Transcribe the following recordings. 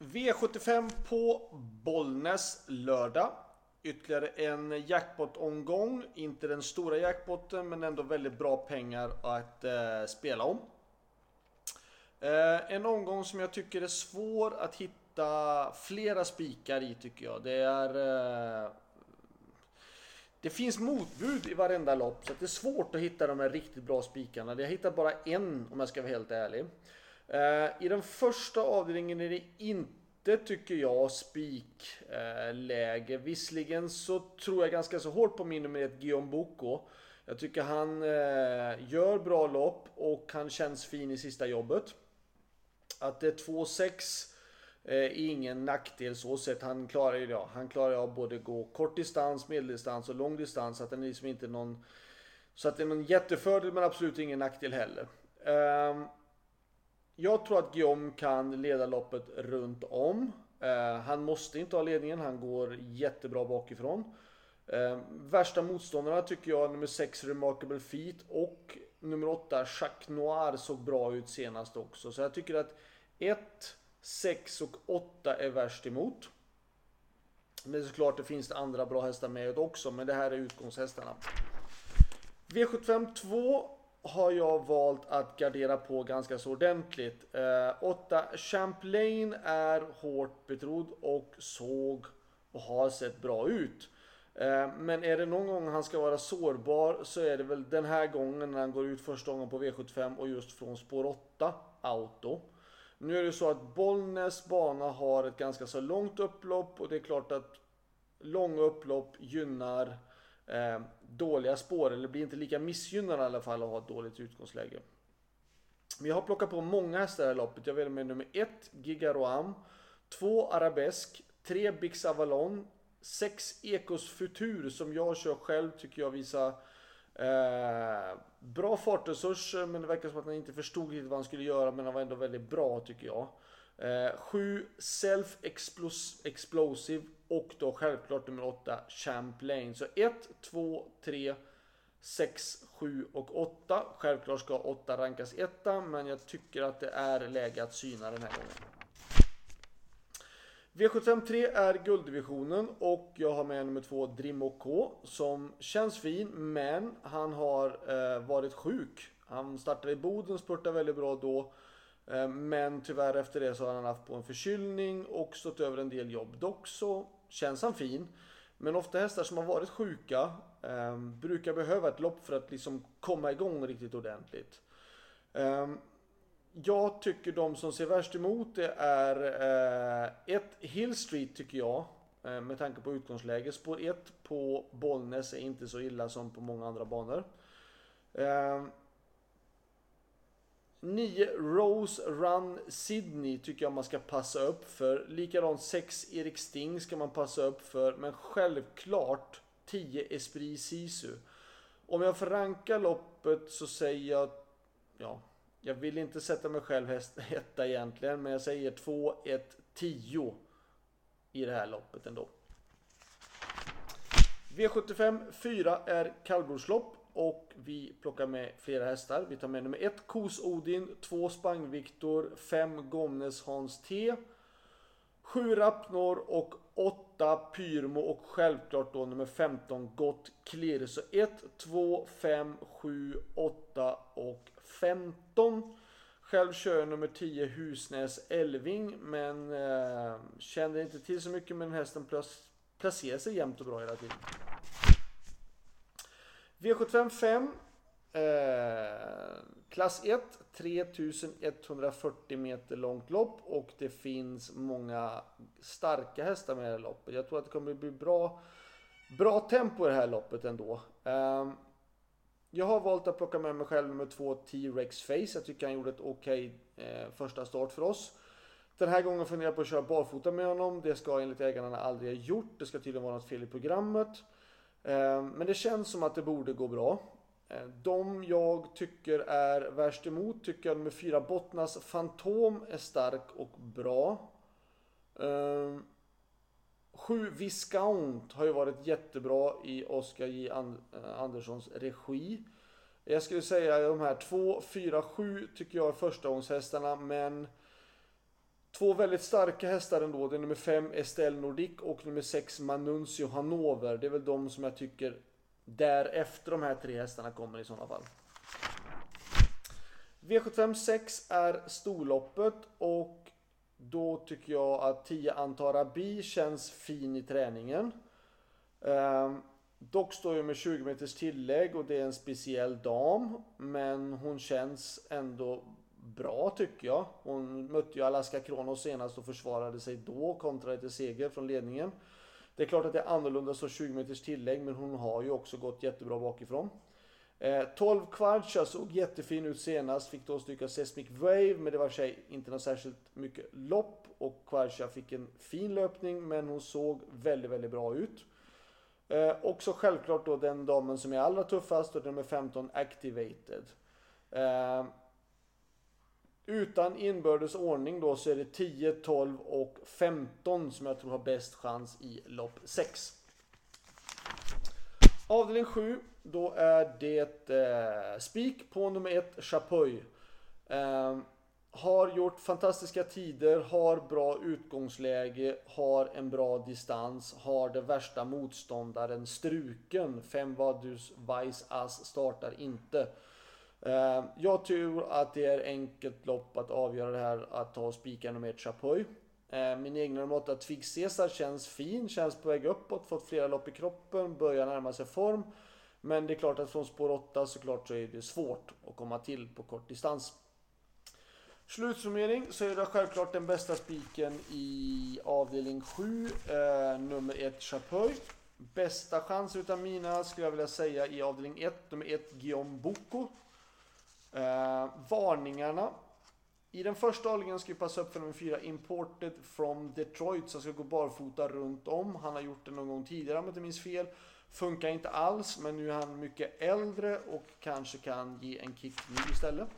V75 på Bollnäs lördag. Ytterligare en jackpot-omgång. Inte den stora jackpotten men ändå väldigt bra pengar att eh, spela om. Eh, en omgång som jag tycker är svår att hitta flera spikar i tycker jag. Det är... Eh, det finns motbud i varenda lopp så det är svårt att hitta de här riktigt bra spikarna. Jag hittar bara en om jag ska vara helt ärlig. Eh, I den första avdelningen är det inte, tycker jag, spikläge. Eh, Visserligen så tror jag ganska så hårt på min nummer ett Guillaume Boko. Jag tycker han eh, gör bra lopp och han känns fin i sista jobbet. Att det är 2-6 är ingen nackdel så sett. Han klarar ju det. Han klarar av både gå kort distans, medeldistans och lång distans. Så att den är liksom inte någon... Så att det är någon jättefördel men absolut ingen nackdel heller. Ehm, jag tror att Guillaume kan leda loppet runt om. Eh, han måste inte ha ledningen, han går jättebra bakifrån. Eh, värsta motståndarna tycker jag nummer 6 Remarkable Feet och nummer 8 Jacques Noir såg bra ut senast också. Så jag tycker att 1, 6 och 8 är värst emot. Men såklart det finns det andra bra hästar med också, men det här är utgångshästarna. V75 2 har jag valt att gardera på ganska så ordentligt. 8 eh, Champlain är hårt betrodd och såg och har sett bra ut. Eh, men är det någon gång han ska vara sårbar så är det väl den här gången när han går ut första gången på V75 och just från spår 8 auto. Nu är det så att Bollnäs bana har ett ganska så långt upplopp och det är klart att långa upplopp gynnar eh, dåliga spår, eller blir inte lika missgynnade i alla fall att ha ett dåligt utgångsläge. Men jag har plockat på många hästar i det här loppet. Jag väljer med nummer 1 Gigaroam, 2 Arabesk, 3 Bix Avalon, 6 Ekos Futur som jag kör själv tycker jag visar eh, bra fartresurser men det verkar som att han inte förstod riktigt vad han skulle göra men han var ändå väldigt bra tycker jag. 7 eh, Self Explosive och då självklart nummer 8 Champlain. Så 1, 2, 3, 6, 7 och 8. Självklart ska 8 rankas 1 men jag tycker att det är läge att syna den här gången. V753 är gulddivisionen och jag har med nummer 2 Drimo K som känns fin men han har eh, varit sjuk. Han startade i Boden, spurtade väldigt bra då. Eh, men tyvärr efter det så har han haft på en förkylning och stått över en del jobb. Dock så känns han fin. Men ofta hästar som har varit sjuka eh, brukar behöva ett lopp för att liksom komma igång riktigt ordentligt. Eh, jag tycker de som ser värst emot det är eh, ett Hill Street tycker jag. Eh, med tanke på utgångsläge. Spår 1 på Bollnäs är inte så illa som på många andra banor. Ehm, 9 Rose Run Sydney tycker jag man ska passa upp för. Likadant 6 Erik Sting ska man passa upp för. Men självklart 10 Esprit Sisu. Om jag får ranka loppet så säger jag... Ja, jag vill inte sätta mig själv etta egentligen. Men jag säger 2, 1, 10 i det här loppet ändå. V75 4 är kallblodslopp. Och vi plockar med flera hästar. Vi tar med nummer 1 Kos Odin, 2 Spang Viktor, 5 Gomnes Hans T, 7 Rapnor och 8 Pyrmo och självklart då nummer 15 Gott Klirr. Så 1, 2, 5, 7, 8 och 15. Själv kör jag nummer 10 Husnäs Elving men eh, kände inte till så mycket med den hästen placerar sig jämnt och bra hela tiden. V75 5. Eh, klass 1, 3140 meter långt lopp och det finns många starka hästar med i det här loppet. Jag tror att det kommer bli bra, bra tempo i det här loppet ändå. Eh, jag har valt att plocka med mig själv nummer 2 T-Rex Face. Jag tycker han gjorde ett okej okay, eh, första start för oss. Den här gången funderar jag på att köra barfota med honom. Det ska enligt ägarna aldrig ha gjort. Det ska tydligen vara något fel i programmet. Eh, men det känns som att det borde gå bra. Eh, de jag tycker är värst emot tycker jag nummer fyra Bottnas Fantom är stark och bra. Eh, sju Viscount har ju varit jättebra i Oskar J Anderssons regi. Jag skulle säga de här 2, 4, 7 tycker jag är förstagångshästarna men Två väldigt starka hästar ändå. Det är nummer 5 Estelle Nordic och nummer 6 Manuncio Hanover. Det är väl de som jag tycker därefter de här tre hästarna kommer i sådana fall. V75 6 är storloppet och då tycker jag att 10 Antara Bi känns fin i träningen. Um, dock står jag med 20 meters tillägg och det är en speciell dam. Men hon känns ändå bra tycker jag. Hon mötte ju Alaska Kronos senast och försvarade sig då kontra till seger från ledningen. Det är klart att det är annorlunda så 20 meters tillägg men hon har ju också gått jättebra bakifrån. Eh, 12 Kvarcha såg jättefin ut senast, fick då stryka Sesmic Wave men det var sig inte något särskilt mycket lopp och Kvarcha fick en fin löpning men hon såg väldigt, väldigt bra ut. Eh, också självklart då den damen som är allra tuffast och nummer 15 Activated. Eh, utan inbördes ordning då så är det 10, 12 och 15 som jag tror har bäst chans i lopp 6. Avdelning 7, då är det eh, spik på nummer 1, Chapuis. Eh, har gjort fantastiska tider, har bra utgångsläge, har en bra distans, har det värsta motståndaren struken. 5 Vadus Weiss Ass startar inte. Eh, jag tror att det är enkelt lopp att avgöra det här att ta och spika nummer 1 Chapuis. Eh, min egna nummer 8 Twig Caesar känns fin, känns på väg uppåt, fått flera lopp i kroppen, börjar närma sig form. Men det är klart att från spår 8 såklart så är det svårt att komma till på kort distans. Slutsummering så är det självklart den bästa spiken i avdelning 7, eh, nummer 1 Chapuis. Bästa chans utan mina skulle jag vilja säga i avdelning 1, nummer 1 Guillaume Boko. Eh, varningarna. I den första avdelningen ska vi passa upp för nummer 4 Imported from Detroit som ska gå barfota runt om. Han har gjort det någon gång tidigare om jag inte minns fel. Funkar inte alls men nu är han mycket äldre och kanske kan ge en kick nu istället.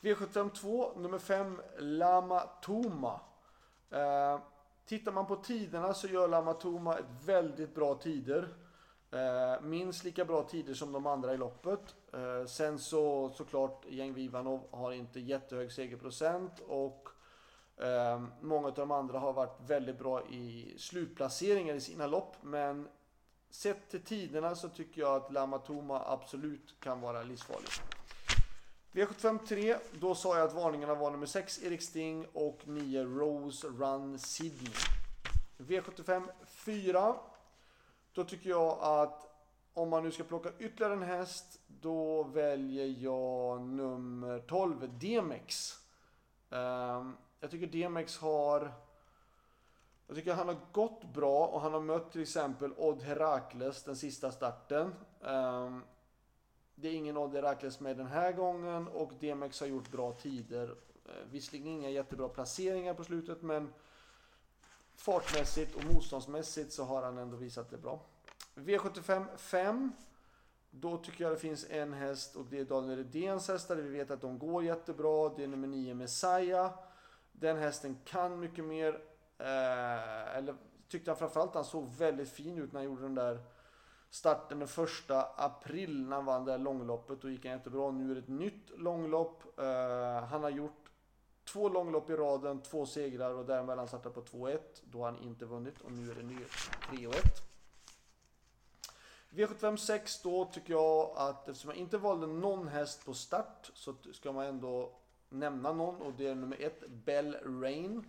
V752 nummer 5 Lama Toma. Eh, tittar man på tiderna så gör Lama Toma ett väldigt bra tider. Eh, minst lika bra tider som de andra i loppet. Eh, sen så såklart Jeng Vivanov har inte jättehög segerprocent och eh, många av de andra har varit väldigt bra i slutplaceringar i sina lopp. Men sett till tiderna så tycker jag att Lamatoma absolut kan vara livsfarlig. V75 3, då sa jag att varningarna var nummer 6 Erik Sting och 9 Rose Run Sydney. V75 4 då tycker jag att om man nu ska plocka ytterligare en häst, då väljer jag nummer 12, Demex. Ehm, jag tycker Demex har... Jag tycker han har gått bra och han har mött till exempel Odd Herakles den sista starten. Ehm, det är ingen Odd Herakles med den här gången och Demex har gjort bra tider. Eh, visserligen inga jättebra placeringar på slutet men fartmässigt och motståndsmässigt så har han ändå visat det bra. V75 5. Då tycker jag det finns en häst och det är Daniel Redéns hästar. Vi vet att de går jättebra. Det är nummer 9 Messiah. Den hästen kan mycket mer. Eh, eller tyckte han framförallt han såg väldigt fin ut när han gjorde den där starten den första april när han vann det här långloppet. Då gick han jättebra. Nu är det ett nytt långlopp. Eh, han har gjort två långlopp i raden, två segrar och däremellan startar på 2-1. Då har han inte vunnit och nu är det ny 3-1. V75 6 då tycker jag att eftersom jag inte valde någon häst på start så ska man ändå nämna någon och det är nummer 1 Bell Rain.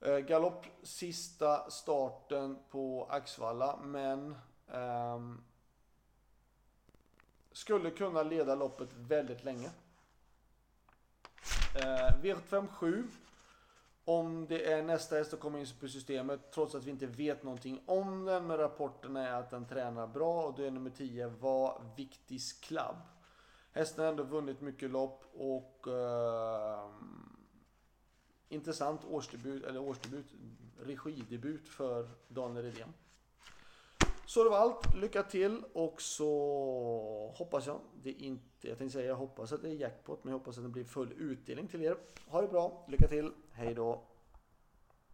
Eh, galopp sista starten på Axvalla men um, skulle kunna leda loppet väldigt länge. Eh, V75 7 om det är nästa häst som kommer in på systemet trots att vi inte vet någonting om den. Men rapporterna är att den tränar bra och då är nummer 10 Var Viktis Club. Hästen har ändå vunnit mycket lopp och Eh, intressant årsdebut, eller årsdebut, regidebut för Daniel Redén. Så det var allt. Lycka till och så hoppas jag det inte, jag tänkte säga jag hoppas att det är jackpot men jag hoppas att det blir full utdelning till er. Ha det bra, lycka till, hej då!